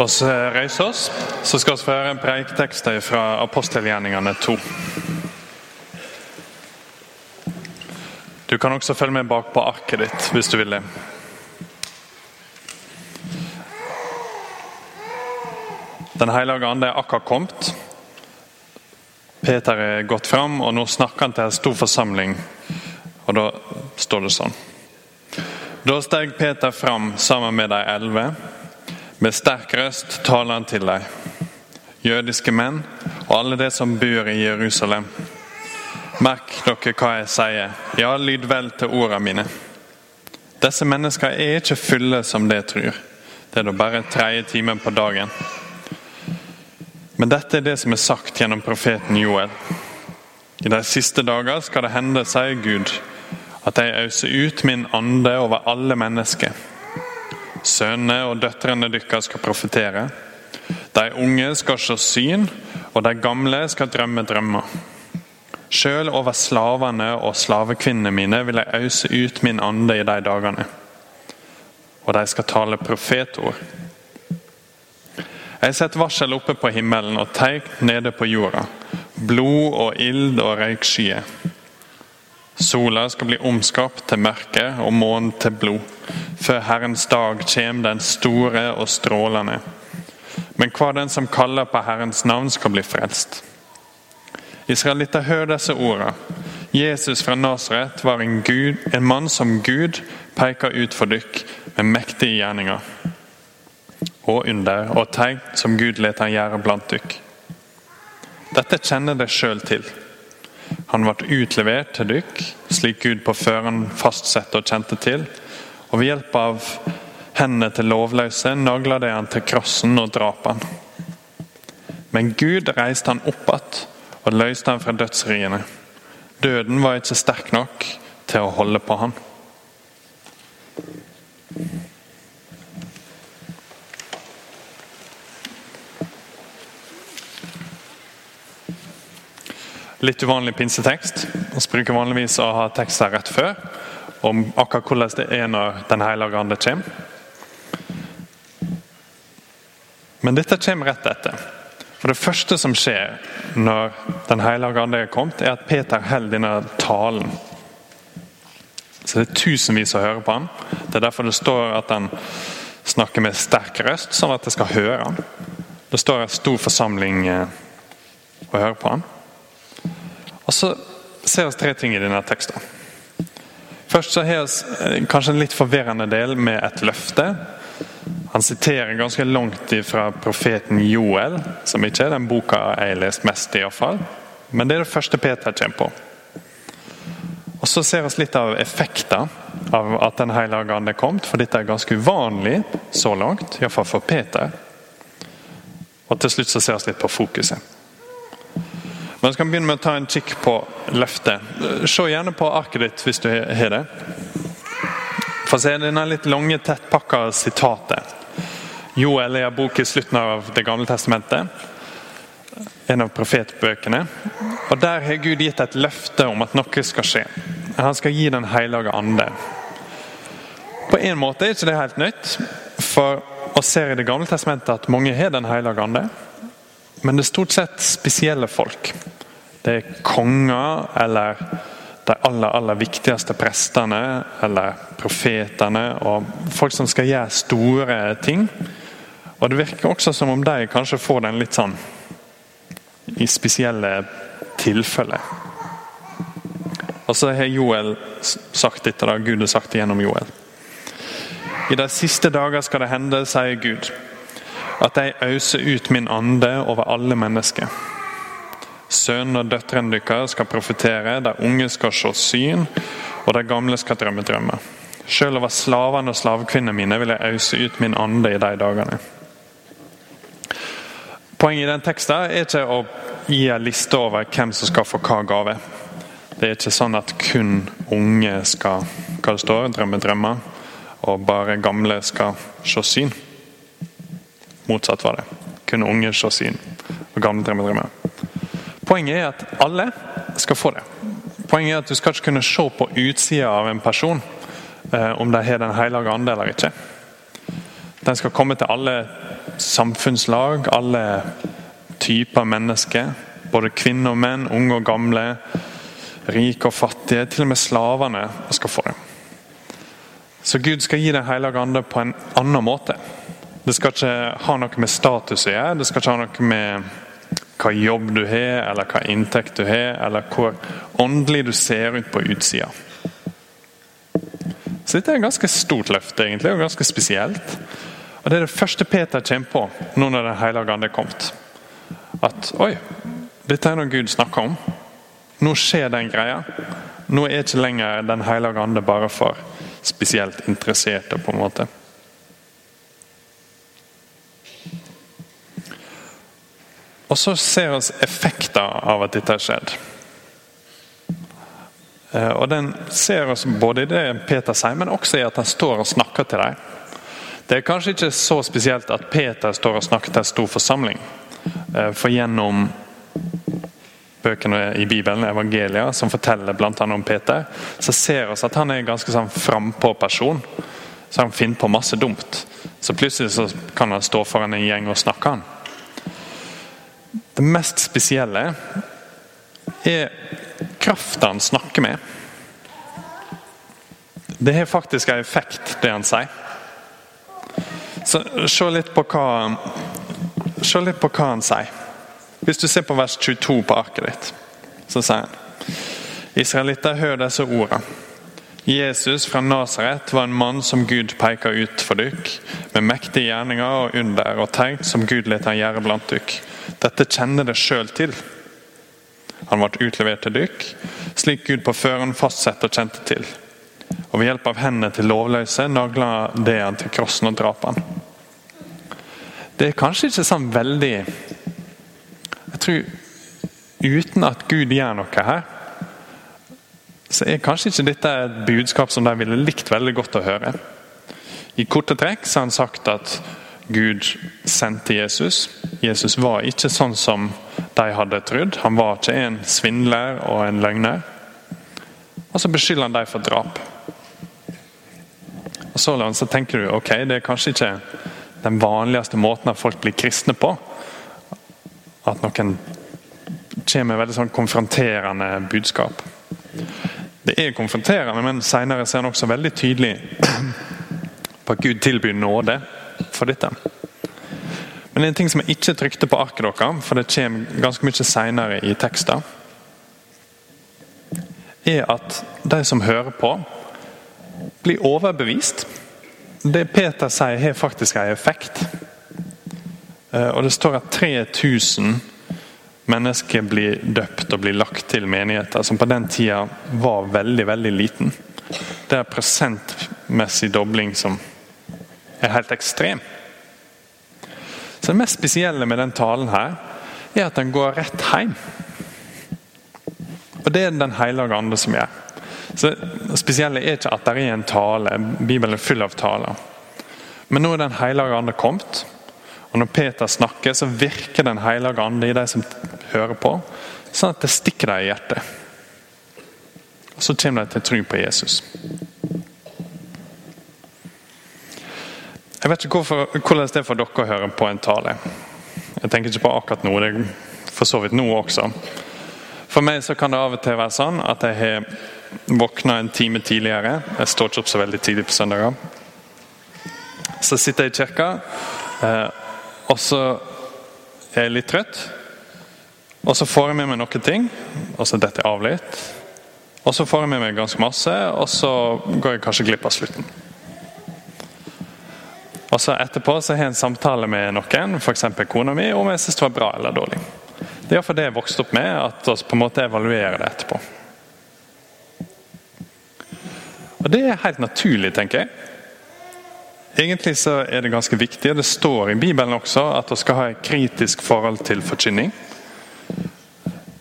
oss reise oss, så skal vi få høre en preiketekst fra apostelgjerningene 2. Du kan også følge med bak på arket ditt hvis du vil det. Den hellige ande er akkurat kommet. Peter er gått fram, og nå snakker han til en stor forsamling. Og Da står det sånn. Da steg Peter fram sammen med de elleve. Med sterk røst taler han til deg, jødiske menn og alle de som bor i Jerusalem. Merk dere hva jeg sier, ja, lyd vel til ordene mine. Disse menneskene er ikke fulle som de tror. Det er da bare tredje timen på dagen. Men dette er det som er sagt gjennom profeten Joel. I de siste dager skal det hende, sier Gud, at jeg øser ut min ande over alle mennesker. Sønnene og døtrene deres skal profetere. De unge skal se syn, og de gamle skal drømme drømmer. Sjøl over slavene og slavekvinnene mine vil jeg øse ut min ande i de dagene. Og de skal tale profetord. Jeg setter varsel oppe på himmelen og tegn nede på jorda. Blod og ild og røykskyer. Sola skal bli omskapt til mørke og månen til blod, før Herrens dag kommer den store og strålende. Men hva den som kaller på Herrens navn, skal bli frelst. Israelitter, hør disse ordene. Jesus fra Nasaret var en, Gud, en mann som Gud peker ut for dykk med mektige gjerninger og under og tegn som Gud let han gjøre blant dykk. Dette kjenner dere sjøl til. Han ble utlevert til dykk, slik Gud på føren fastsatte og kjente til. Og ved hjelp av hendene til lovløse nagla de han til krossen og drap han. Men Gud reiste han opp igjen og løste han fra dødsriene. Døden var ikke sterk nok til å holde på han. Litt uvanlig pinsetekst. Vi bruker vanligvis å ha tekster rett før om akkurat hvordan det er når Den hellige ande kommer. Men dette kommer rett etter. For Det første som skjer når Den hellige ande er kommet, er at Peter holder denne talen. Så Det er tusenvis som hører på han. Det er derfor det står at han snakker med sterk røst, sånn at det skal høre han. Det står en stor forsamling og eh, hører på han. Og Så ser vi tre ting i denne teksten. Først så har vi eh, kanskje en litt forvirrende del med et løfte. Han siterer ganske langt fra profeten Joel, som ikke er den boka jeg har lest mest fall. Men det er det første Peter kommer på. Og Så ser vi litt av effekter av at Den hellige ande er kommet, for dette er ganske uvanlig så langt, iallfall for Peter. Og til slutt så ser vi litt på fokuset. Men vi kan begynne med å ta en kikk på løftet. Se gjerne på arket ditt hvis du har det. Få se denne litt lange, tettpakka sitatet. Joel er en bok i slutten av Det gamle testamentet. En av profetbøkene. Og Der har Gud gitt et løfte om at noe skal skje. Han skal gi Den hellige ande. På en måte er ikke det helt nytt, for vi ser i Det gamle testamentet at mange har Den hellige ande. Men det er stort sett spesielle folk. Det er konger eller de aller, aller viktigste prestene eller profetene og folk som skal gjøre store ting. Og Det virker også som om de kanskje får den litt sånn i spesielle tilfeller. Og så har Joel sagt dette, da. Gud har sagt det gjennom Joel. I de siste dager skal det hende, sier Gud at jeg øser ut min ande over alle mennesker. Sønnen og døtrene deres skal profetere, de unge skal se syn, og de gamle skal drømme drømmer. Selv over slavene og slavekvinnene mine vil jeg øse ut min ande i de dagene. Poenget i den teksten er ikke å gi en liste over hvem som skal få hva gave. Det er ikke sånn at kun unge skal hva det står, drømme drømmer, og bare gamle skal se syn. Motsatt var det. Kun unge se syn, og gamle drømme drømmer. Poenget er at alle skal få det. Poenget er at Du skal ikke kunne se på utsida av en person eh, om de har Den hellige ande eller ikke. Den skal komme til alle samfunnslag, alle typer mennesker. Både kvinner og menn, unge og gamle, rike og fattige. Til og med slavene skal få det. Så Gud skal gi Den hellige ande på en annen måte. Det skal ikke ha noe med status å gjøre. Det skal ikke ha noe med hva jobb du har, eller hva inntekt du har, eller hvor åndelig du ser ut på utsida. Så dette er et ganske stort løfte, egentlig, og ganske spesielt. Og Det er det første Peter kommer på nå når Den hellige ande er kommet. At oi, dette er noe Gud snakker om. Nå skjer den greia. Nå er ikke lenger Den hellige ande bare for spesielt interesserte, på en måte. Og så ser vi effekter av at dette har skjedd. Eh, og Den ser oss både i det Peter sier, men også i at han står og snakker til dem. Det er kanskje ikke så spesielt at Peter står og snakker til en stor forsamling. Eh, for gjennom bøkene i Bibelen, evangelia, som forteller bl.a. om Peter, så ser vi at han er en ganske sånn frampå-person. Så han finner på masse dumt. Så plutselig så kan han stå foran en gjeng og snakke. han. Det mest spesielle er krafta han snakker med. Det har faktisk en effekt, det han sier. Så Se litt på hva, se litt på hva han sier. Hvis du ser på vers 22 på arket ditt, så sier han Israelitter, hør disse ordene. Jesus fra Nasaret var en mann som Gud peka ut for dykk, med mektige gjerninger og under og tegn som Gud lot han gjøre blant dykk. Dette kjenner det sjøl til. Han ble utlevert til dykk, slik Gud på føren fastsatte og kjente til. Og ved hjelp av hendene til lovløse nagla det han til krossen og drap han. Det er kanskje ikke sånn veldig Jeg tror uten at Gud gjør noe her, så er kanskje ikke dette et budskap som de ville likt veldig godt å høre. I korte trekk så har han sagt at Gud sendte Jesus. Jesus var ikke sånn som de hadde trodd. Han var ikke en svindler og en løgner. Og så beskylder han dem for drap. Og Så så tenker du ok, det er kanskje ikke den vanligste måten at folk blir kristne på. At noen kommer med veldig sånn konfronterende budskap. Det er konfronterende, men senere ser han også veldig tydelig på at Gud tilbyr nåde for dette. Men en ting som jeg ikke trykte på arket deres, for det kommer ganske mye senere i teksten, er at de som hører på, blir overbevist. Det Peter sier, har faktisk en effekt. Eh, og Det står at 3000 mennesker blir døpt og blir lagt til menigheter, som på den tida var veldig veldig liten. Det er prosentmessig dobling som er helt ekstrem. Så Det mest spesielle med den talen her, er at den går rett hjem. Og Det er Den hellige ande som gjør. Så Det spesielle er ikke at det er en tale, Bibelen er full av taler. Men nå er Den hellige ande kommet. Og Når Peter snakker, så virker Den hellige ande i de som hører på, sånn at det stikker dem i hjertet. Og Så kommer de til tro på Jesus. Jeg vet ikke hvorfor, hvordan det er for dere å høre på en tale. Jeg tenker ikke på akkurat nå, det er for så vidt nå også. For meg så kan det av og til være sånn at jeg har våkna en time tidligere. Jeg står ikke opp så veldig tidlig på søndager. Så sitter jeg i kirka, eh, og så er jeg litt trøtt. Og så får jeg med meg noen ting, og så detter jeg av litt. Og så får jeg med meg ganske masse, og så går jeg kanskje glipp av slutten. Og så Etterpå så har jeg en samtale med noen, f.eks. kona mi, om jeg syns det var bra eller dårlig. Det er iallfall det jeg vokste opp med, at vi på en måte evaluerer det etterpå. Og Det er helt naturlig, tenker jeg. Egentlig så er det ganske viktig, og det står i Bibelen også, at vi skal ha et kritisk forhold til forkynning.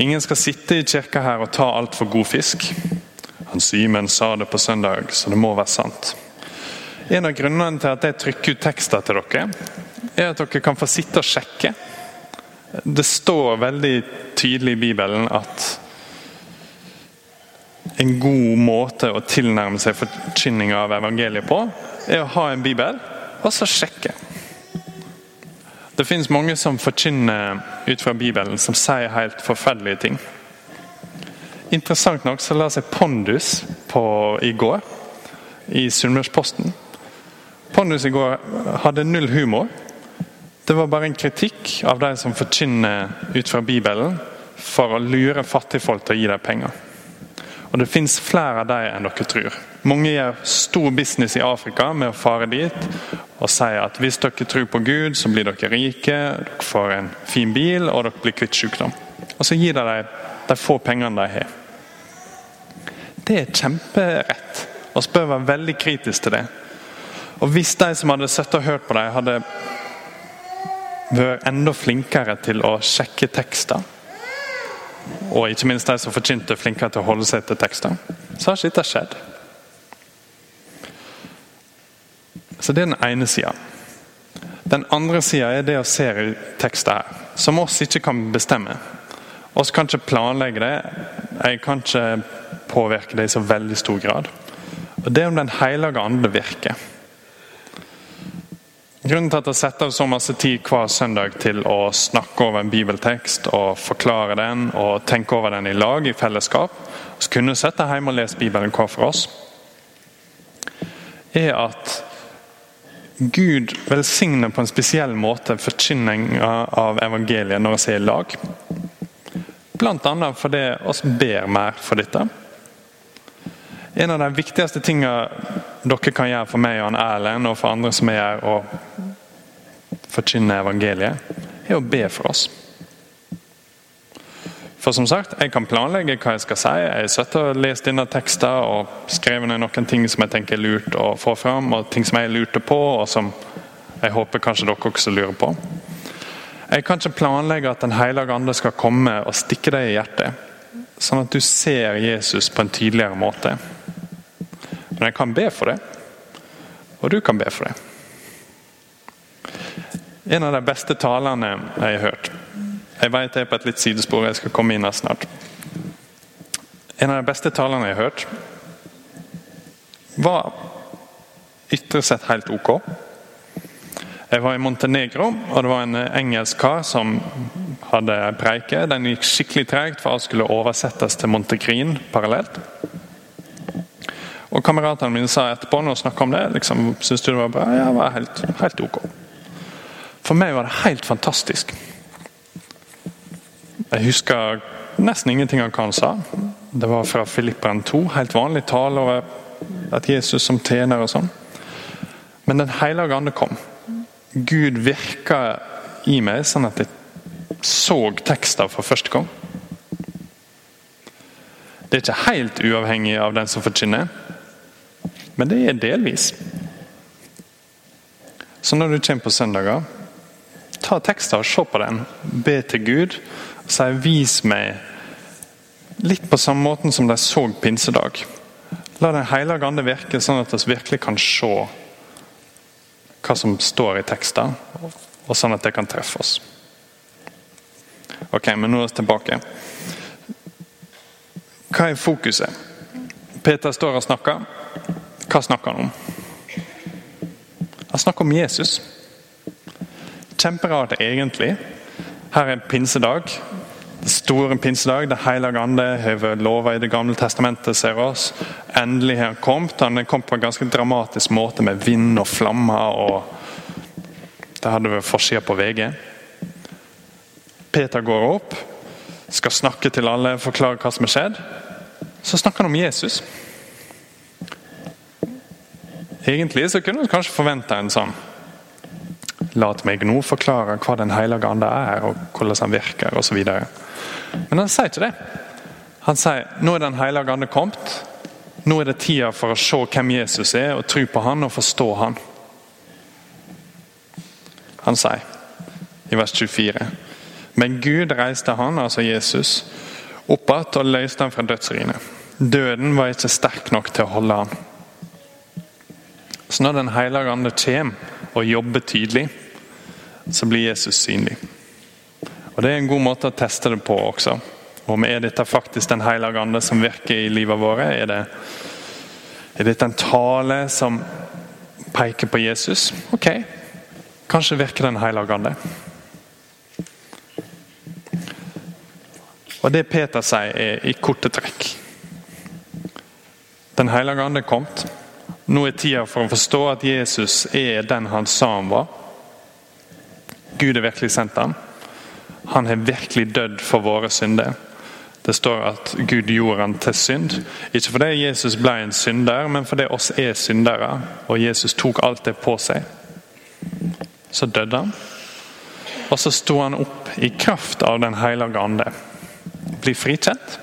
Ingen skal sitte i kirka her og ta altfor god fisk. Han Simen sa det på søndag, så det må være sant. En av grunnene til at jeg trykker ut tekster til dere, er at dere kan få sitte og sjekke. Det står veldig tydelig i Bibelen at en god måte å tilnærme seg forkynninga av evangeliet på, er å ha en bibel og så sjekke. Det finnes mange som forkynner ut fra Bibelen, som sier helt forferdelige ting. Interessant nok så la seg Pondus på i går i Sunnmørsposten. Pondus i går hadde null humor. Det var bare en kritikk av de som forkynner ut fra Bibelen for å lure fattigfolk til å gi dem penger. Og Det fins flere av dem enn dere tror. Mange gjør stor business i Afrika med å fare dit og si at hvis dere tror på Gud, så blir dere rike, dere får en fin bil og dere blir kvitt sykdom. Og så gir de dem de få pengene de har. Det er kjemperett. Vi bør være veldig kritiske til det. Og Hvis de som hadde sittet og hørt på dem, hadde vært enda flinkere til å sjekke tekster, og ikke minst de som forkynte, flinkere til å holde seg til tekster, så har ikke dette skjedd. Så Det er den ene sida. Den andre sida er det å se tekster her, som oss ikke kan bestemme. Oss kan ikke planlegge det. Jeg kan ikke påvirke det i så veldig stor grad. Og Det er om Den hellige ande virker. Grunnen til at jeg setter av så masse tid hver søndag til å snakke over en bibeltekst og forklare den og tenke over den i lag, i fellesskap, så kunne sette hjemme og lese Bibelen hver for oss, er at Gud velsigner på en spesiell måte forkynninga av evangeliet når vi er i lag. Bl.a. fordi oss ber mer for dette. En av de viktigste tingene dere kan gjøre for meg og han Erlend og for andre som er her og forkynner evangeliet, er å be for oss. For som sagt, Jeg kan planlegge hva jeg skal si. Jeg har sittet og lest denne teksten og skrevet ned noen ting som jeg tenker er lurt å få fram, og ting som jeg lurte på, og som jeg håper kanskje dere også lurer på. Jeg kan ikke planlegge at Den hellige ande skal komme og stikke deg i hjertet, sånn at du ser Jesus på en tydeligere måte. Men jeg kan be for det, og du kan be for det. En av de beste talene jeg har hørt Jeg vet jeg er på et litt sidespor, jeg skal komme inn her snart. En av de beste talene jeg har hørt, var ytre sett helt ok. Jeg var i Montenegro, og det var en engelsk kar som hadde preike. Den gikk skikkelig tregt, for alt skulle oversettes til montegrin parallelt. Og Kameratene mine sa etterpå når snakka om det, liksom, syns du det var bra? Ja, det var helt, helt ok. For meg var det helt fantastisk. Jeg husker nesten ingenting av hva han sa. Det var fra Filipperen 2, helt vanlig tale over at Jesus som tjener og sånn. Men Den hellige ande kom. Gud virka i meg sånn at jeg så tekster for første gang. Det er ikke helt uavhengig av den som forkynner. Men det er delvis. Så når du kommer på søndager, ta teksten og se på den. Be til Gud og si 'vis meg' litt på samme måten som de så pinsedag. La Den hellige ande virke, sånn at vi virkelig kan se hva som står i teksten, og sånn at det kan treffe oss. Ok, men nå er vi tilbake. Hva er fokuset? Peter står og snakker. Hva snakker han om? Han snakker om Jesus. Kjemperart egentlig. Her er pinsedag. Det store pinsedag. Det hellige ande har lova i Det gamle testamentet, ser oss. Endelig har han kommet. Han kom på en ganske dramatisk måte med vind og flammer. og Det hadde vært forsida på VG. Peter går opp, skal snakke til alle, forklare hva som har skjedd. Så snakker han om Jesus. Egentlig så kunne du kanskje forvente en sånn La meg nå forklare hva Den hellige ande er, og hvordan han virker osv. Men han sier ikke det. Han sier nå er Den hellige ande kommet. Nå er det tida for å se hvem Jesus er, og tro på han og forstå han. Han sier i vers 24 Men Gud reiste han, altså Jesus, opp igjen og løste han fra dødsrinet. Døden var ikke sterk nok til å holde han. Så når Den hellige ande kommer og jobber tydelig, så blir Jesus synlig. Og Det er en god måte å teste det på også. Om Er dette faktisk Den hellige ande som virker i livet vårt? Er, det, er dette en tale som peker på Jesus. Ok, kanskje virker Den hellige ande. Og Det Peter sier, er i korte trekk. Den hellige ande er kommet. Nå er tida for å forstå at Jesus er den han sa han var. Gud har virkelig sendt ham. Han har virkelig dødd for våre synder. Det står at Gud gjorde han til synd. Ikke fordi Jesus ble en synder, men fordi oss er syndere. Og Jesus tok alt det på seg. Så døde han. Og så sto han opp i kraft av Den hellige ande. Blir frikjent.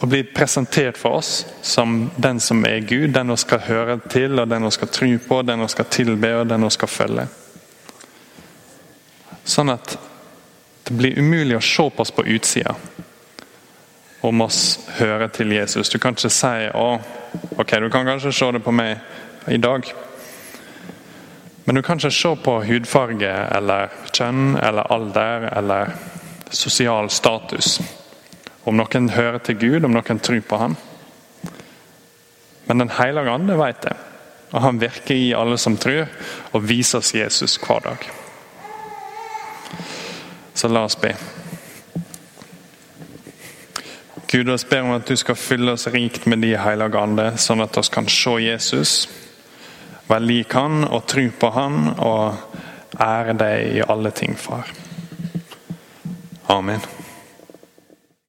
Og blir presentert for oss som den som er Gud, den vi skal høre til, og den vi skal tro på, den vi skal tilbe og den vi skal følge. Sånn at det blir umulig å se på oss på utsida om oss hører til Jesus. Du kan ikke si å, ok, du kan kanskje se det på meg i dag. Men du kan ikke se på hudfarge eller kjønn eller alder eller sosial status. Om noen hører til Gud, om noen tror på ham. Men Den hellige ande vet det. Og han virker i alle som tror, og viser oss Jesus hver dag. Så la oss be. Gud, vi ber om at du skal fylle oss rikt med de hellige ande, sånn at vi kan se Jesus, være lik han og tro på han og ære deg i alle ting, far. Amen.